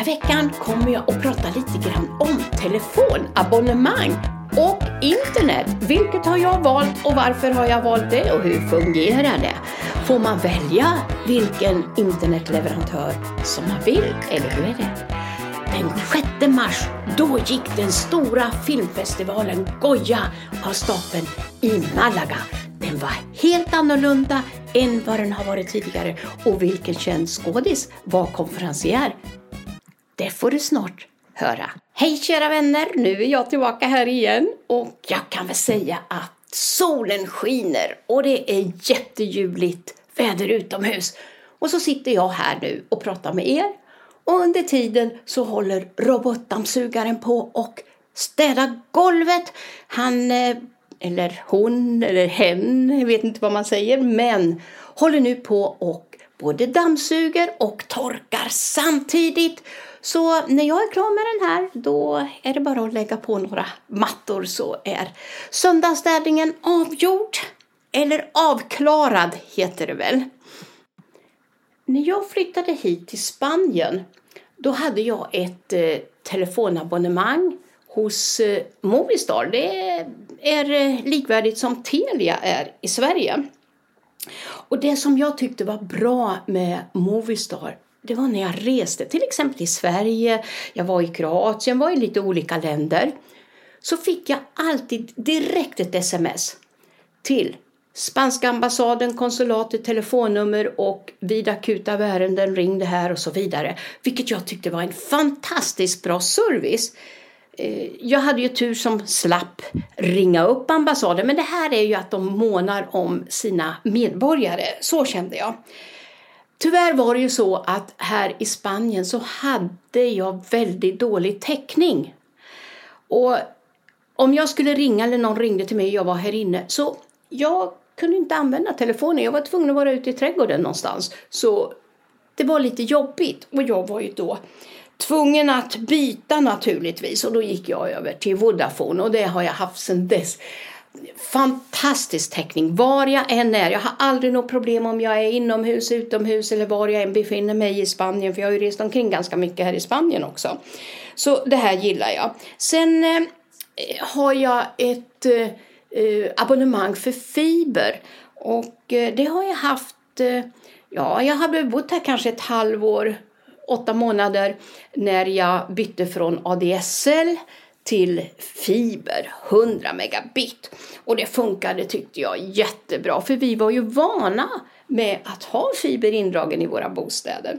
här veckan kommer jag att prata lite grann om telefonabonnemang och internet. Vilket har jag valt och varför har jag valt det och hur fungerar det? Får man välja vilken internetleverantör som man vill, eller hur är det? Den 6 mars, då gick den stora filmfestivalen Goya av stapeln i Malaga. Den var helt annorlunda än vad den har varit tidigare. Och vilken känd skådis var konferencier? Det får du snart höra. Hej kära vänner, nu är jag tillbaka här igen och jag kan väl säga att solen skiner och det är jätteljuvligt väder utomhus. Och så sitter jag här nu och pratar med er och under tiden så håller robotdammsugaren på och städar golvet. Han, eh, eller hon, eller hen, jag vet inte vad man säger, men håller nu på och både dammsuger och torkar samtidigt. Så när jag är klar med den här, då är det bara att lägga på några mattor så är söndagsstädningen avgjord. Eller avklarad heter det väl. När jag flyttade hit till Spanien, då hade jag ett eh, telefonabonnemang hos eh, Movistar. Det är eh, likvärdigt som Telia är i Sverige. Och det som jag tyckte var bra med Movistar det var när jag reste, till exempel i Sverige, jag var i Kroatien, var i lite olika länder. Så fick jag alltid direkt ett sms till spanska ambassaden, konsulatet, telefonnummer och vid akuta ärenden ring det här och så vidare. Vilket jag tyckte var en fantastiskt bra service. Eh, jag hade ju tur som slapp ringa upp ambassaden men det här är ju att de månar om sina medborgare. Så kände jag. Tyvärr var det ju så att här i Spanien så hade jag väldigt dålig täckning. Och om jag skulle ringa eller någon ringde till mig och jag var här inne så jag kunde inte använda telefonen. Jag var tvungen att vara ute i trädgården någonstans. Så det var lite jobbigt och jag var ju då tvungen att byta naturligtvis och då gick jag över till Vodafone och det har jag haft sedan dess fantastisk täckning var jag än är. Jag har aldrig något problem om jag är inomhus, utomhus eller var jag än befinner mig i Spanien. För jag har ju rest omkring ganska mycket här i Spanien också. Så det här gillar jag. Sen eh, har jag ett eh, eh abonnemang för fiber. Och eh, det har jag haft, eh, ja jag har bott här kanske ett halvår, åtta månader när jag bytte från ADSL till fiber, 100 megabit. Och det funkade tyckte jag jättebra för vi var ju vana med att ha fiber indragen i våra bostäder.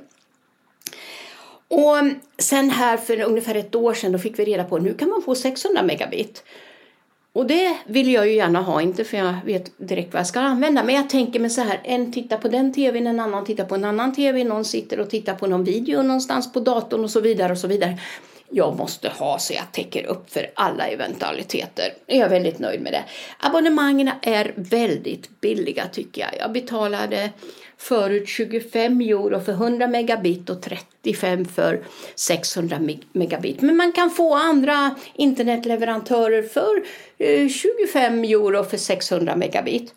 Och sen här för ungefär ett år sedan då fick vi reda på att nu kan man få 600 megabit. Och det vill jag ju gärna ha, inte för jag vet direkt vad jag ska använda. Men jag tänker mig så här, en tittar på den tvn, en annan tittar på en annan tv, någon sitter och tittar på någon video någonstans på datorn och så vidare och så vidare jag måste ha så jag täcker upp för alla eventualiteter. Jag är väldigt nöjd med det. Abonnemangen är väldigt billiga tycker jag. Jag betalade förut 25 euro för 100 megabit och 35 för 600 megabit. Men man kan få andra internetleverantörer för eh, 25 euro för 600 megabit.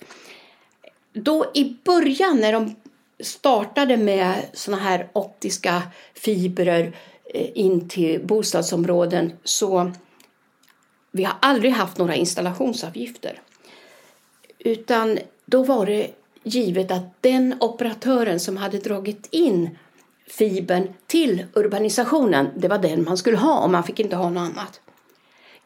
Då i början när de startade med såna här optiska fibrer Eh, in till bostadsområden så vi har aldrig haft några installationsavgifter. Utan då var det givet att den operatören som hade dragit in fibern till urbanisationen, det var den man skulle ha och man fick inte ha något annat.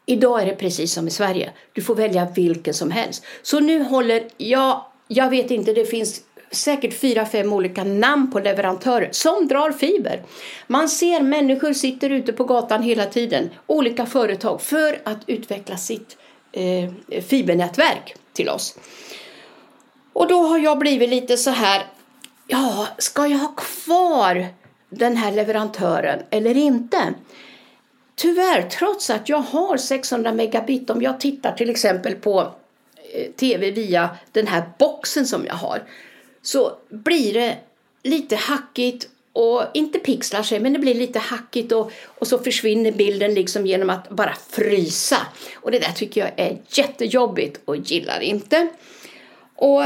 Idag är det precis som i Sverige. Du får välja vilken som helst. Så nu håller, ja, jag vet inte, det finns säkert fyra, fem olika namn på leverantörer som drar fiber. Man ser människor sitter ute på gatan hela tiden, olika företag, för att utveckla sitt eh, fibernätverk till oss. Och då har jag blivit lite så här, ja, ska jag ha kvar den här leverantören eller inte? Tyvärr, trots att jag har 600 megabit, om jag tittar till exempel på eh, tv via den här boxen som jag har så blir det lite hackigt och inte pixlar sig men det blir lite hackigt och, och så försvinner bilden liksom genom att bara frysa. Och det där tycker jag är jättejobbigt och gillar inte. Och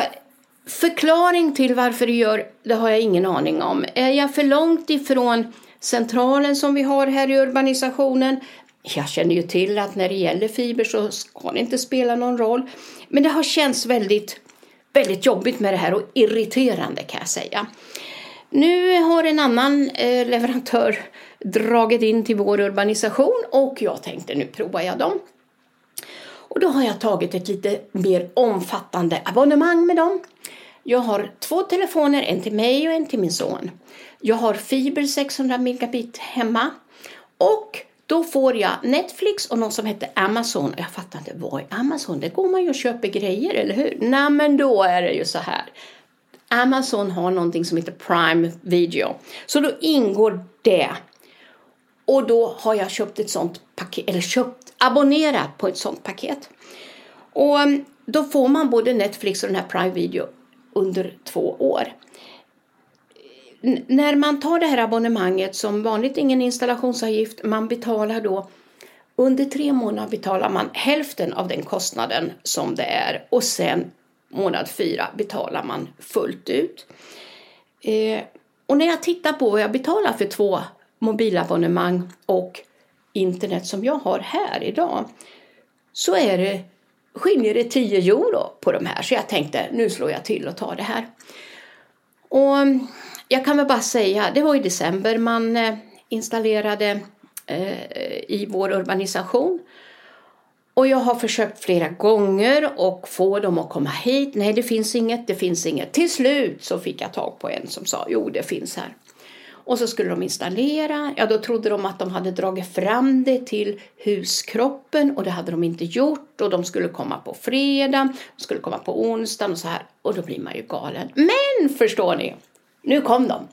förklaring till varför det gör det har jag ingen aning om. Är jag för långt ifrån centralen som vi har här i urbanisationen. Jag känner ju till att när det gäller fiber så ska det inte spela någon roll. Men det har känts väldigt, väldigt jobbigt med det här och irriterande kan jag säga. Nu har en annan eh, leverantör dragit in till vår urbanisation och jag tänkte nu provar jag dem. Och då har jag tagit ett lite mer omfattande abonnemang med dem. Jag har två telefoner, en till mig och en till min son. Jag har fiber 600 megabit hemma och då får jag Netflix och något som heter Amazon. Jag fattar inte, vad är Amazon? Det går man ju och köper grejer, eller hur? Nej, men då är det ju så här. Amazon har någonting som heter Prime Video. Så då ingår det. Och då har jag köpt ett sånt paket, eller köpt, abonnerat på ett sånt paket. Och um, då får man både Netflix och den här Prime Video under två år. N när man tar det här abonnemanget som vanligt ingen installationsavgift, man betalar då under tre månader betalar man hälften av den kostnaden som det är och sen månad fyra betalar man fullt ut. Eh, och när jag tittar på vad jag betalar för två mobilabonnemang och internet som jag har här idag så är det, skiljer det 10 euro på de här. Så jag tänkte nu slår jag till och tar det här. Och jag kan väl bara säga, det var i december man eh, installerade eh, i vår urbanisation och jag har försökt flera gånger och få dem att komma hit. Nej, det finns inget, det finns inget. Till slut så fick jag tag på en som sa, jo det finns här. Och så skulle de installera. Ja, då trodde de att de hade dragit fram det till huskroppen och det hade de inte gjort. Och de skulle komma på fredag, de skulle komma på onsdagen och så här. Och då blir man ju galen. Men förstår ni, nu kom de.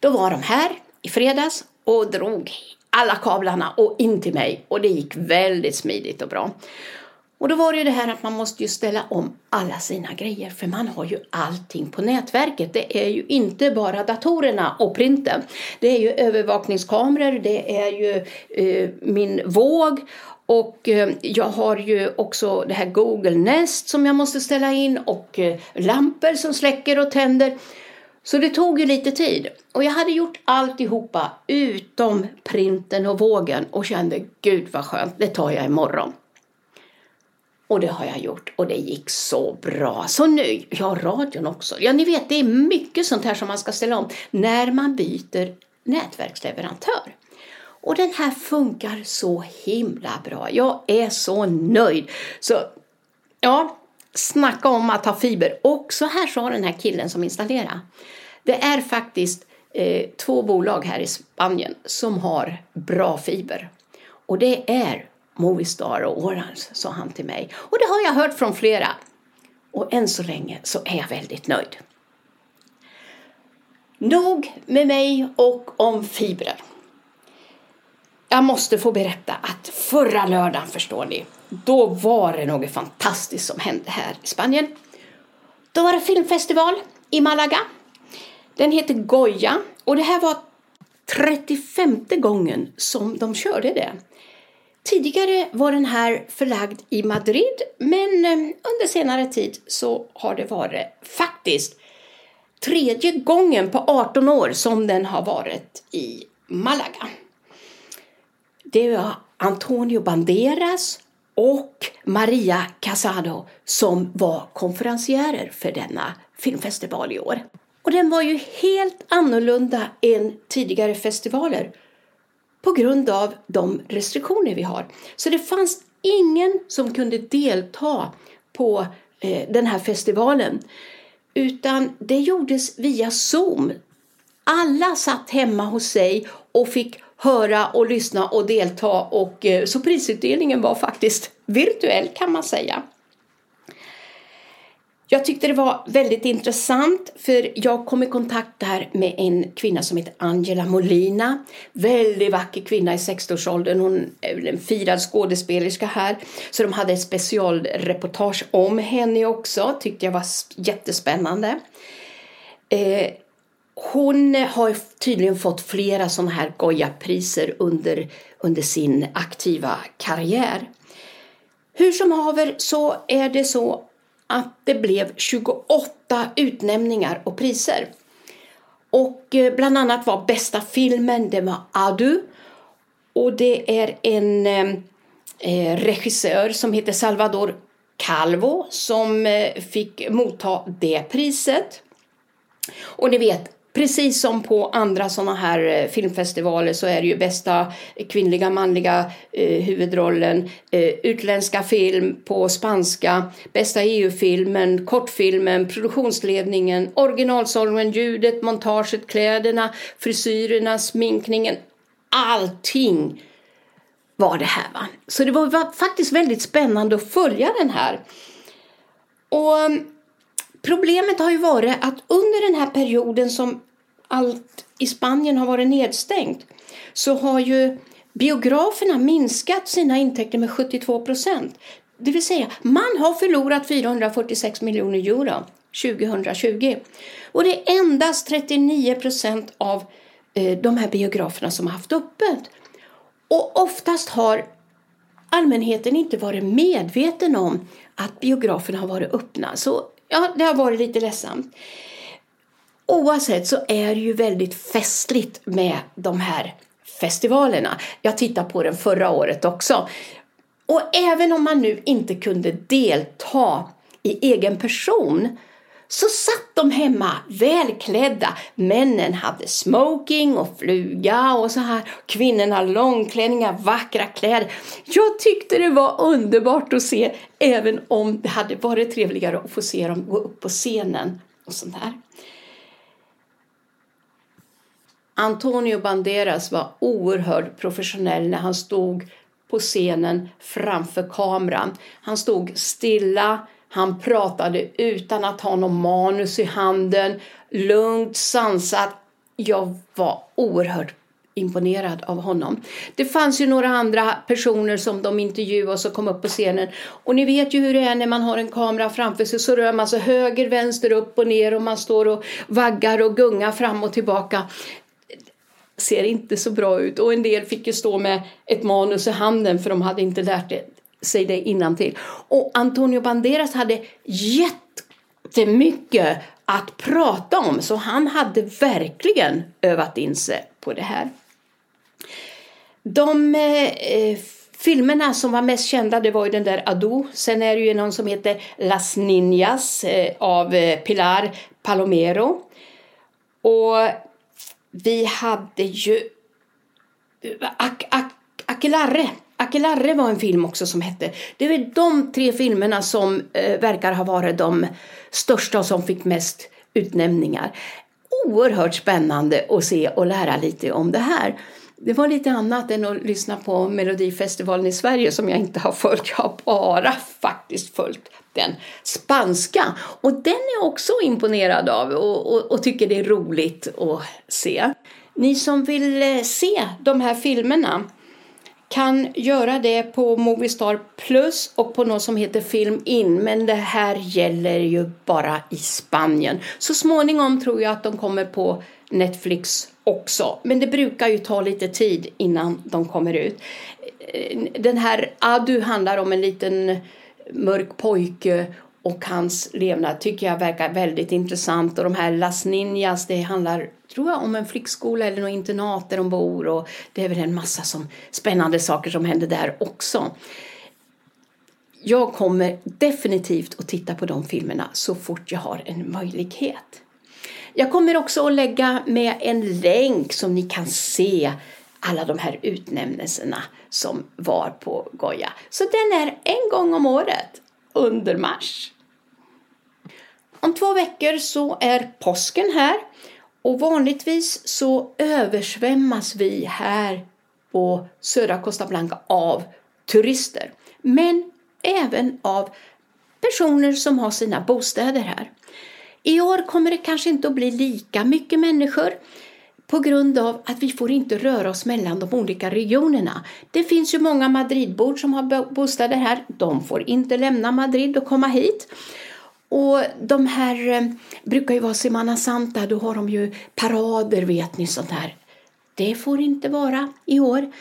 Då var de här i fredags och drog alla kablarna och in till mig och det gick väldigt smidigt och bra. Och då var det ju det här att man måste ju ställa om alla sina grejer för man har ju allting på nätverket. Det är ju inte bara datorerna och printen. Det är ju övervakningskameror, det är ju eh, min våg och eh, jag har ju också det här Google Nest som jag måste ställa in och eh, lampor som släcker och tänder. Så det tog ju lite tid. Och jag hade gjort alltihopa utom printen och vågen och kände gud vad skönt, det tar jag imorgon. Och det har jag gjort och det gick så bra. Så nu, ja radion också. Ja ni vet det är mycket sånt här som man ska ställa om när man byter nätverksleverantör. Och den här funkar så himla bra. Jag är så nöjd. Så ja, snacka om att ha fiber. Och så här sa den här killen som installerade. Det är faktiskt eh, två bolag här i Spanien som har bra fiber. Och det är Movistar och Orange, sa han till mig. Och det har jag hört från flera. Och än så länge så är jag väldigt nöjd. Nog med mig och om fibrer. Jag måste få berätta att förra lördagen, förstår ni, då var det något fantastiskt som hände här i Spanien. Då var det filmfestival i Malaga. Den heter Goya och det här var 35 gången som de körde det. Tidigare var den här förlagd i Madrid men eh, under senare tid så har det varit faktiskt tredje gången på 18 år som den har varit i Malaga. Det var Antonio Banderas och Maria Casado som var konferencierer för denna filmfestival i år. Och den var ju helt annorlunda än tidigare festivaler på grund av de restriktioner vi har. Så det fanns ingen som kunde delta på eh, den här festivalen utan det gjordes via Zoom. Alla satt hemma hos sig och fick höra och lyssna och delta och eh, så prisutdelningen var faktiskt virtuell kan man säga. Jag tyckte det var väldigt intressant för jag kom i kontakt där med en kvinna som heter Angela Molina. Väldigt vacker kvinna i 60-årsåldern. Hon är en firad skådespelerska här. Så de hade ett specialreportage om henne också. Tyckte jag var jättespännande. Eh, hon har tydligen fått flera sådana här Goya-priser under, under sin aktiva karriär. Hur som haver så är det så att det blev 28 utnämningar och priser. Och eh, bland annat var bästa filmen, det var Adu. Och det är en eh, eh, regissör som heter Salvador Calvo som eh, fick motta det priset. Och ni vet, Precis som på andra sådana här eh, filmfestivaler så är det ju bästa kvinnliga manliga eh, huvudrollen, eh, utländska film på spanska, bästa EU-filmen, kortfilmen, produktionsledningen, originalsången, ljudet, montaget, kläderna, frisyrerna, sminkningen. Allting var det här. Va? Så det var, var faktiskt väldigt spännande att följa den här. Och Problemet har ju varit att under den här perioden som allt i Spanien har varit nedstängt så har ju biograferna minskat sina intäkter med 72 procent. Det vill säga, man har förlorat 446 miljoner euro 2020. Och det är endast 39 procent av eh, de här biograferna som har haft öppet. Och oftast har allmänheten inte varit medveten om att biograferna har varit öppna. Så ja, det har varit lite ledsamt. Oavsett så är det ju väldigt festligt med de här festivalerna. Jag tittade på den förra året också. Och även om man nu inte kunde delta i egen person så satt de hemma välklädda. Männen hade smoking och fluga och så här. Kvinnorna långklänningar, vackra kläder. Jag tyckte det var underbart att se, även om det hade varit trevligare att få se dem gå upp på scenen och sånt där. Antonio Banderas var oerhört professionell när han stod på scenen framför kameran. Han stod stilla, han pratade utan att ha någon manus i handen, lugnt, sansat. Jag var oerhört imponerad av honom. Det fanns ju några andra personer som de intervjuade och som kom upp på scenen. Och ni vet ju hur det är när man har en kamera framför sig så rör man sig höger, vänster, upp och ner och man står och vaggar och gungar fram och tillbaka ser inte så bra ut. Och en del fick ju stå med ett manus i handen för de hade inte lärt det sig det innan till. Och Antonio Banderas hade jättemycket att prata om så han hade verkligen övat in sig på det här. De eh, filmerna som var mest kända det var ju den där Ado. Sen är det ju någon som heter Las Niñas eh, av eh, Pilar Palomero. Och vi hade ju eh, Ak Ak Aquelarre. Aquelarre var en film också som hette. Det är de tre filmerna som eh, verkar ha varit de största och som fick mest utnämningar. Oerhört spännande att se och lära lite om det här. Det var lite annat än att lyssna på Melodifestivalen i Sverige som jag inte har följt. Jag har bara faktiskt följt den spanska. Och den är jag också imponerad av och, och, och tycker det är roligt att se. Ni som vill eh, se de här filmerna kan göra det på Movistar Plus och på något som heter Film In. Men det här gäller ju bara i Spanien. Så småningom tror jag att de kommer på Netflix också. Men det brukar ju ta lite tid innan de kommer ut. Den här Adu handlar om en liten mörk pojke och hans levnad tycker jag verkar väldigt intressant. Och de här Las Ninjas, det handlar tror jag om en flickskola eller något internat där de bor och det är väl en massa som, spännande saker som händer där också. Jag kommer definitivt att titta på de filmerna så fort jag har en möjlighet. Jag kommer också att lägga med en länk som ni kan se alla de här utnämnelserna som var på Goya. Så den är en gång om året under mars. Om två veckor så är påsken här och vanligtvis så översvämmas vi här på södra Costa Blanca av turister. Men även av personer som har sina bostäder här. I år kommer det kanske inte att bli lika mycket människor på grund av att vi får inte röra oss mellan de olika regionerna. Det finns ju många Madridbor som har bostäder här. De får inte lämna Madrid och komma hit. Och de här eh, brukar ju vara Semana Santa, då har de ju parader vet ni sånt här. Det får inte vara i år.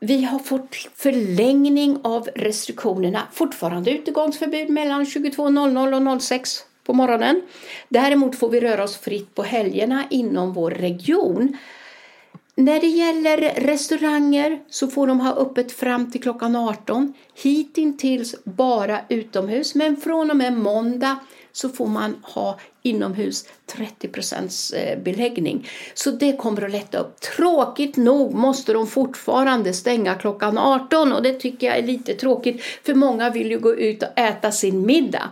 Vi har fått förlängning av restriktionerna. Fortfarande utegångsförbud mellan 22.00 och 06 på morgonen. Däremot får vi röra oss fritt på helgerna inom vår region. När det gäller restauranger så får de ha öppet fram till klockan 18. Hittills bara utomhus, men från och med måndag så får man ha inomhus 30 eh, beläggning. Så det kommer att lätta upp. Tråkigt nog måste de fortfarande stänga klockan 18 och det tycker jag är lite tråkigt för många vill ju gå ut och äta sin middag.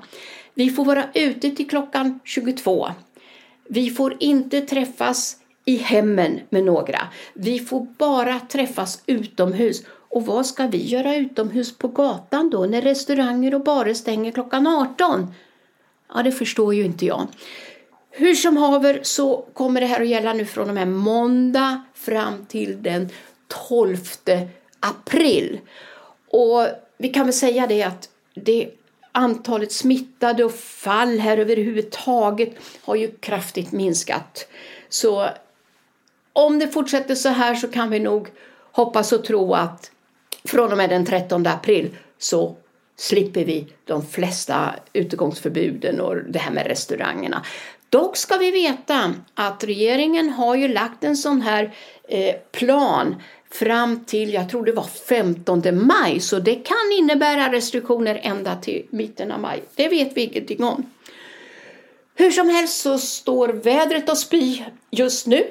Vi får vara ute till klockan 22. Vi får inte träffas i hemmen med några. Vi får bara träffas utomhus. Och vad ska vi göra utomhus på gatan då när restauranger och barer stänger klockan 18? Ja, det förstår ju inte jag. Hur som haver så kommer det här att gälla nu från och med måndag fram till den 12 april. Och vi kan väl säga det att det antalet smittade och fall här överhuvudtaget har ju kraftigt minskat. Så om det fortsätter så här så kan vi nog hoppas och tro att från och med den 13 april så slipper vi de flesta utegångsförbuden och det här med restaurangerna. Dock ska vi veta att regeringen har ju lagt en sån här eh, plan fram till, jag tror det var 15 maj, så det kan innebära restriktioner ända till mitten av maj. Det vet vi ingenting om. Hur som helst så står vädret och spy just nu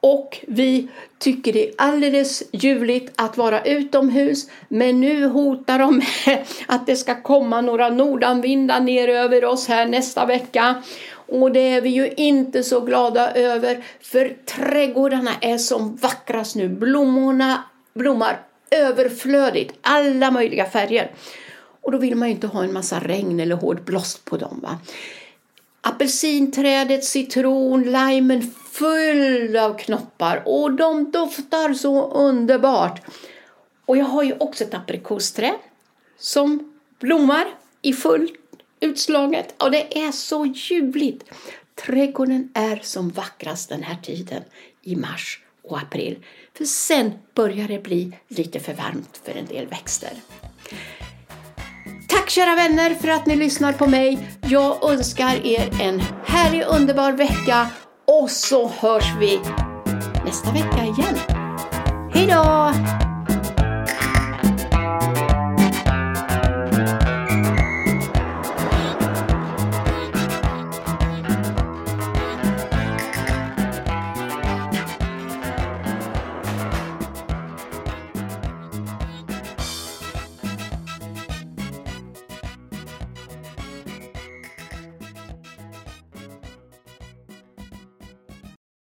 och vi tycker det är alldeles ljuvligt att vara utomhus. Men nu hotar de med att det ska komma några nordanvindar ner över oss här nästa vecka. Och det är vi ju inte så glada över för trädgårdarna är som vackrast nu. Blommorna blommar överflödigt, alla möjliga färger. Och då vill man ju inte ha en massa regn eller hård blåst på dem. Va? Apelsinträdet, citron, limen full av knoppar och de doftar så underbart. Och jag har ju också ett aprikosträd som blommar i full utslaget och det är så ljuvligt. Trädgården är som vackrast den här tiden i mars och april. För sen börjar det bli lite för varmt för en del växter. Tack kära vänner för att ni lyssnar på mig. Jag önskar er en härlig underbar vecka och så hörs vi nästa vecka igen. Hej då!